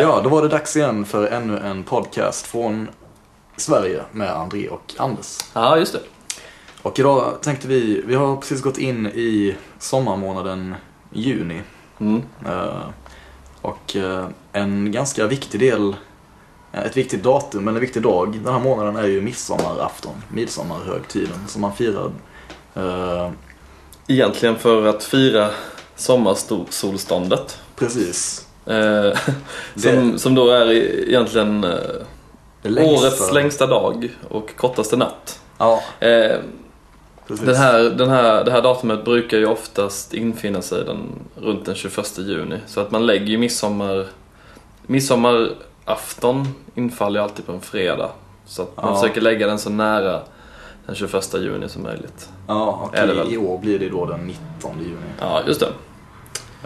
Ja, då var det dags igen för ännu en podcast från Sverige med André och Anders. Ja, just det. Och idag tänkte vi, vi har precis gått in i sommarmånaden juni. Mm. Eh, Och eh, en ganska viktig del, eh, ett viktigt datum, eller en viktig dag den här månaden är ju midsommarafton, midsommarhögtiden som man firar. Egentligen för att fira sommarsolståndet. Precis. Eh, som, som då är egentligen eh, Det längsta- årets längsta dag och kortaste natt. Ja, Eh, den här, den här, det här datumet brukar ju oftast infinna sig den, runt den 21 juni. Så att man lägger ju midsommar... Midsommarafton infaller ju alltid på en fredag. Så att man Ja. försöker lägga den så nära den 21 juni som möjligt. Ja, det väl? i, år blir det då den 19 juni. Ja, just det.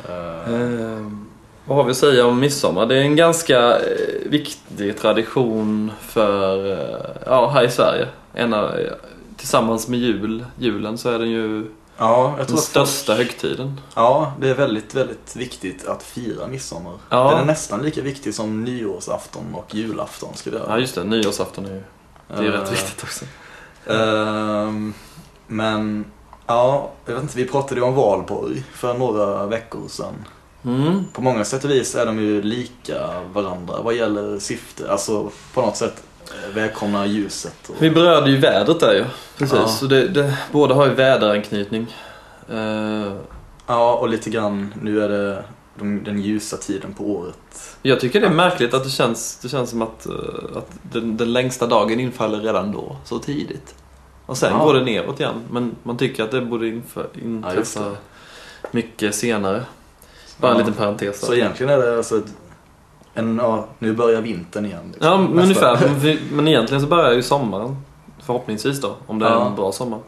Eh, Eh, vad har vi att säga om midsommar? Det är en ganska eh, viktig tradition för, eh, ja, här i Sverige. En av, eh, tillsammans med jul, julen så är den ju ja, den största högtiden. Ja, det är väldigt, väldigt viktigt att fira midsommar. Ja. Den är nästan lika viktig som nyårsafton och julafton skulle jag Ja, just det. Nyårsafton är ju, det är ju Eh, rätt viktigt också. ehm, men, ja, jag vet inte, vi pratade ju om valborg för några veckor sedan. Mm. På många sätt och vis är de ju lika varandra vad gäller syfte. Alltså på något sätt eh, välkomna ljuset. Och, Vi berörde ju vädret där ju. Precis. Ja. Så det, det, båda har ju väderanknytning. Eh, ja, och lite grann, nu är det de, den ljusa tiden på året. jag tycker det är märkligt att det känns, det känns som att, eh, att den, den längsta dagen infaller redan då, så tidigt. Och sen Ja. går det neråt igen. Men man tycker att det borde inför, Ja, inträffa det. mycket senare. Bara en Ja. liten parentes där. Så egentligen är det alltså ett, en, ja, nu börjar vintern igen. liksom. Ja, Nästa- ungefär. Men, men egentligen så börjar ju sommaren. Förhoppningsvis då, om det är Ja. en bra sommar.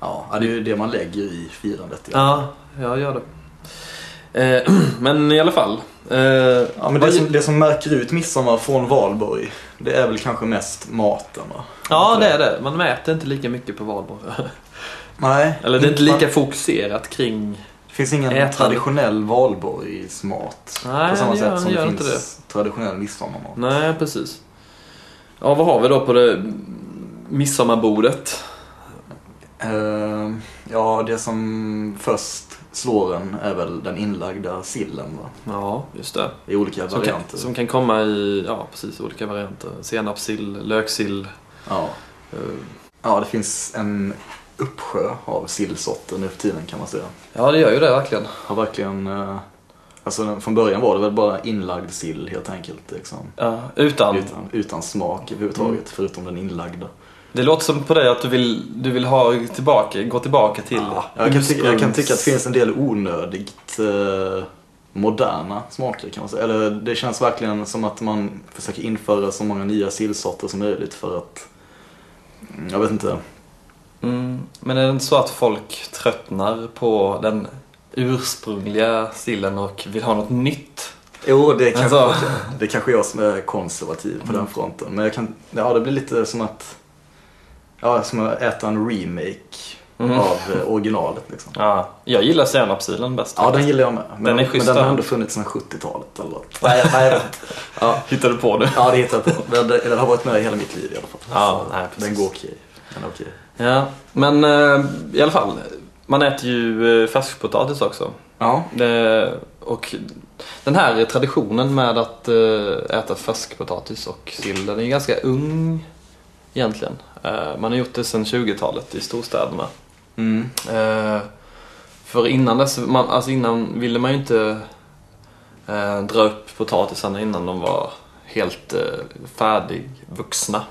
Ja, det är ju det man lägger i firandet. Ja, jag gör det. Eh, men i alla fall. Eh, Ja, men det som, det som märker ut midsommar från valborg, det är väl kanske mest maten va? Ja, det är det. Man mäter inte lika mycket på valborg. Nej. Eller det är inte lika fokuserat kring... det finns ingen ätande. traditionell valborgsmat. Nej, på samma det sätt som det finns traditionell midsommarmat. Nej, precis. Ja, vad har vi då på det midsommarbordet? Ehm, ja, det som först slår en är väl den inlagda sillen va? Ja, just det. I olika Som kan, varianter. som kan komma i, ja precis, olika varianter. Senapssill, löksill. Ja. eh, ja, det finns en uppsjö av sillsorter nu för tiden kan man säga. Ja, det gör ju det verkligen. Har verkligen, eh, alltså från början var det väl bara inlagd sill helt enkelt. Liksom. Ja, utan. Utan, utan smak överhuvudtaget, Mm. förutom den inlagda. Det låter som på dig att du vill, du vill ha tillbaka, gå tillbaka till Ja, jag, kan tycka, jag kan tycka att det finns en del onödigt eh, moderna smaker kan man säga. Eller det känns verkligen som att man försöker införa så många nya sillsorter som möjligt för att, jag vet inte. Mm, men är det inte så att folk tröttnar på den ursprungliga sillen och vill ha något nytt? Jo, det är kanske, Alltså- det är kanske jag som är konservativ på den fronten. Men jag kan, ja det blir lite som att, ja som att äta en remake Mm. av eh, originalet liksom. Ja, jag gillar senapssillen bäst. Ja, den gillar jag med. Men Den är men den har då. ändå funnits sedan 70-talet eller något. Nej, nej, ja, Hittar du på det? ja, det hittar jag på. Den, har varit med hela mitt liv i alla fall. Ja, nej, den går okej. Den är okej. Ja, men eh, i alla fall. Man äter ju eh, färskpotatis också. Ja, Det, och den här traditionen med att eh, äta färskpotatis och sill, den är ganska ung egentligen. Man har gjort det sedan 20-talet i storstäderna. mm. För innan dess, man, alltså innan ville man ju inte dra upp potatisarna innan de var helt färdigvuxna.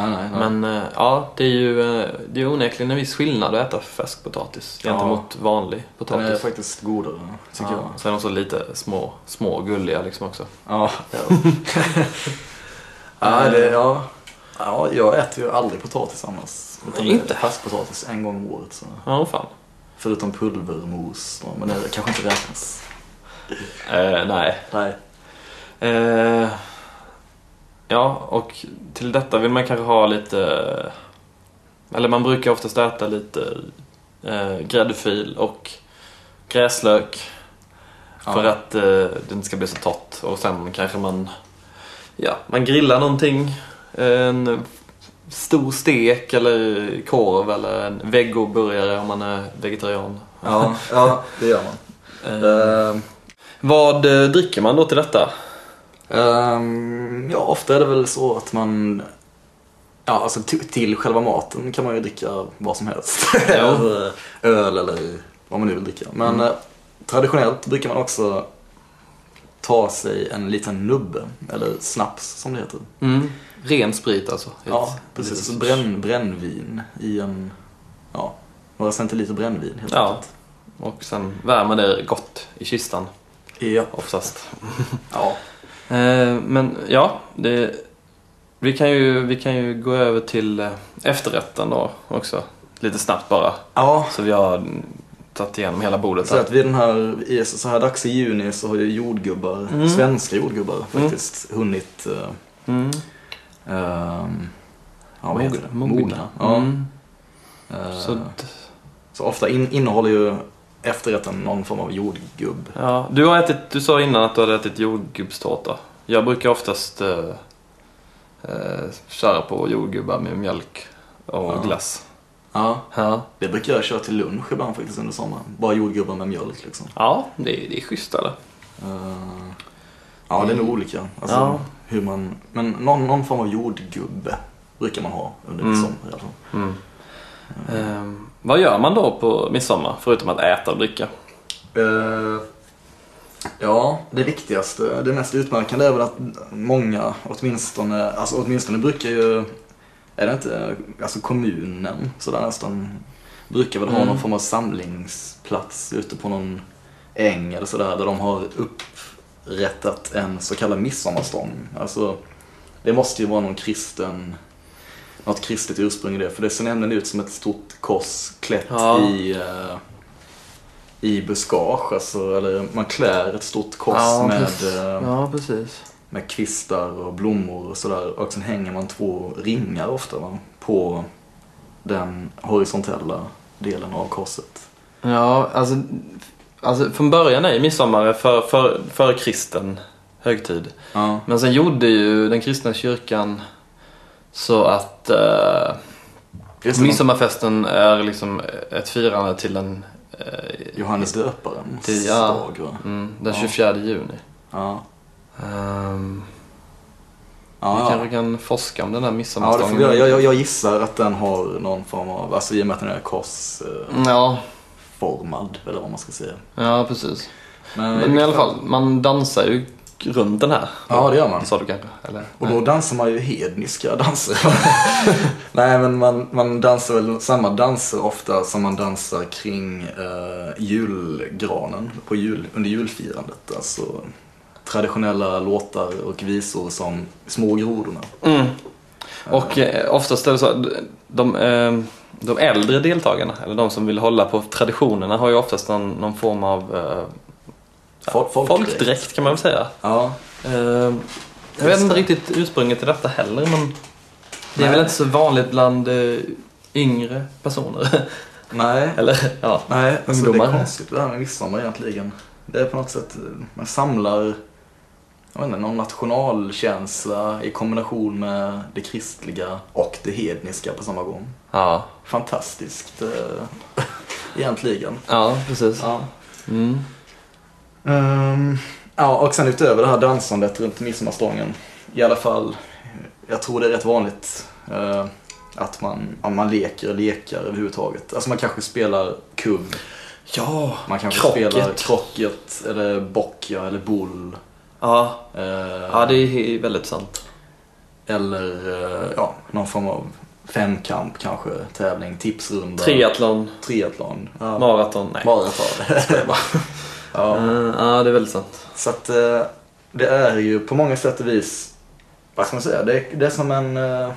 Nej, nej. nej. Men eh, ja, det är ju eh, det är onekligen en viss skillnad att äta färskpotatis Ja. gentemot vanlig den potatis. är faktiskt godare, tycker ja. jag. Sen också lite små, små gulliga liksom också. Ja, ja. ja, det, ja. ja, jag äter ju aldrig potatis annars. Utan Inte? Färskpotatis en gång om året. Så. Ja, fan. Förutom pulvermos, men det kanske inte räknas. Eh, nej. Nej. Eh, ja, och till detta vill man kanske ha lite... Eller man brukar oftast äta lite eh, gräddfil och gräslök. Ja. För att eh, det inte ska bli så torrt. Och sen kanske man, ja, man grillar någonting. En stor stek eller korv eller en vegoburgare om man är vegetarian. Ja, ja det gör man. Eh, vad eh, dricker man då till detta? Ehm, ja, ofta är det väl så att man... Ja, alltså till, själva maten kan man ju dricka vad som helst. Eller Öl eller vad man nu vill dricka. Men eh, traditionellt brukar man också ta sig en liten nubbe, eller snaps som det heter. Mm. Ren sprit alltså? Ja, precis. litet- Bränn, brännvin i en... Ja, några centiliter brännvin helt Ja. enkelt. Och sen värmer det gott i kistan Ja. oftast. ja. Eh, men ja, det, vi, kan ju, vi kan ju gå över till eh, efterrätten då också. Lite snabbt bara. Ja, Så vi har tagit igenom hela bordet Så att vid den här, så här dags i juni så har ju jordgubbar, Mm. svenska jordgubbar faktiskt, hunnit eh, Mm. ehm, ja, vad heter det? Mogna. Ja. Mm. Eh, Så, så ofta in, innehåller ju efterrätten någon form av jordgubb. ja. du, har ätit, du sa innan att du hade ätit jordgubbstårta. Jag brukar oftast eh, eh, köra på jordgubbar med mjölk och Ja. glass. Ja, Ja, det brukar jag köra till lunch ibland faktiskt under sommaren. Bara jordgubbar med mjölk liksom. ja det, det är schysst eller? Eh, ja, det är nog olika. Alltså, Ja. hur man, men någon, någon form av jordgubbe brukar man ha under Mm. midsommar i alla fall. Mm. Ehm, vad gör man då på midsommar förutom att äta och dricka? Eh, ja, det viktigaste, det mest utmärkande är väl att många, åtminstone, alltså åtminstone brukar ju, är det inte, alltså kommunen sådär nästan, brukar väl ha Mm. någon form av samlingsplats ute på någon äng eller sådär där de har upprättat en så kallad midsommarstång. Alltså, det måste ju vara någon kristen, något kristet ursprung i det, för det ser nämligen ut som ett stort kors klätt Ja. i eh, i buskage, alltså, eller man klär ett stort kors Ja, med, eh, Ja, med kvistar och blommor och sådär. Och sen hänger man två ringar ofta va, på den horisontella delen av korset. Ja, alltså, alltså från början är ju midsommar för, för, för kristen högtid. Ja. Men sen gjorde ju den kristna kyrkan så att eh, midsommarfesten är liksom ett firande till den, eh, Johannes döparens Till- ja. dag va? mm, den Ja. 24 juni. Ja. Um, Ja, vi ja. kanske kan forska om den ja, får midsommarstången. göra. jag, jag, jag gissar att den har någon form av, alltså i och med att den är korsformad, Ja, eller vad man ska säga. ja, precis. Men, Men i alla fall, man dansar ju runt den här. Ja, det gör man. Det sa du kanske? Eller? Och då dansar man ju hedniska danser. Nej men man, man dansar väl samma danser ofta som man dansar kring eh, julgranen på jul, under julfirandet. Alltså traditionella låtar och visor som Små grodorna. Mm. Och eh, oftast är det så, de, eh, de äldre deltagarna, eller de som vill hålla på traditionerna, har ju oftast någon, någon form av eh, Folk, folkdräkt kan man väl säga. Ja, Eh, jag vet inte riktigt ursprunget till detta heller, men det är Nej. väl inte så vanligt bland eh, yngre personer. nej. eller ja. Nej, alltså det är konstigt det här med midsommar egentligen. Det är på något sätt, eh, man samlar jag vet inte, någon nationalkänsla i kombination med det kristliga och det hedniska på samma gång. Ja, Fantastiskt eh, egentligen. ja precis. Ja. Mm. Ehm, ja, och sen utöver det här dansandet runt midsommarstången, i alla fall, jag tror det är rätt vanligt eh, att man, ja, man leker lekar överhuvudtaget. Alltså man kanske spelar kubb, Ja, man kanske krocket. spelar krocket eller boccia eller boll. Ja, eh, ja det är väldigt sant. Eller eh, ja, någon form av femkamp kanske, tävling, tipsrunda. Triathlon, Triathlon. Ja. maraton, nej. Maraton. Ja. Eh, ja, det är väldigt sant. Så att eh, det är ju på många sätt och vis, vad ska man säga, det är, det är som en, eh,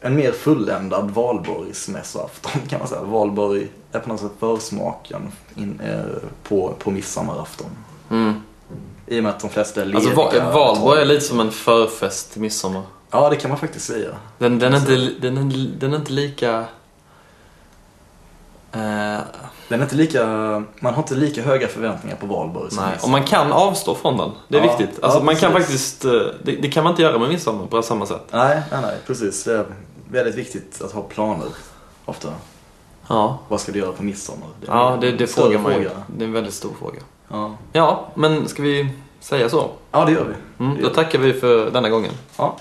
en mer fulländad valborgsmässoafton kan man säga. Valborg är på något sätt försmaken in, eh, på, på midsommarafton. Mm. I och med att de flesta är lediga. Alltså Va- Valborg är lite som en förfest till midsommar. Ja, det kan man faktiskt säga. Den, den, är, inte, den, är, den är inte lika... Eh, Den är inte lika, man har inte lika höga förväntningar på valborg som Nej, och man kan avstå från den. Det är Ja, viktigt. ja, Alltså man kan faktiskt, eh, det, det kan man inte göra med midsommar på samma sätt. Nej, nej, nej, precis. Det är väldigt viktigt att ha planer ofta. Ja, Vad ska du göra på midsommar? är ja det, det frågar man ju. fråga. Det är en väldigt stor fråga. Ja. Ja, men ska vi säga så? ja, det gör vi. Mm, Det då tackar vi för denna gången. Ja,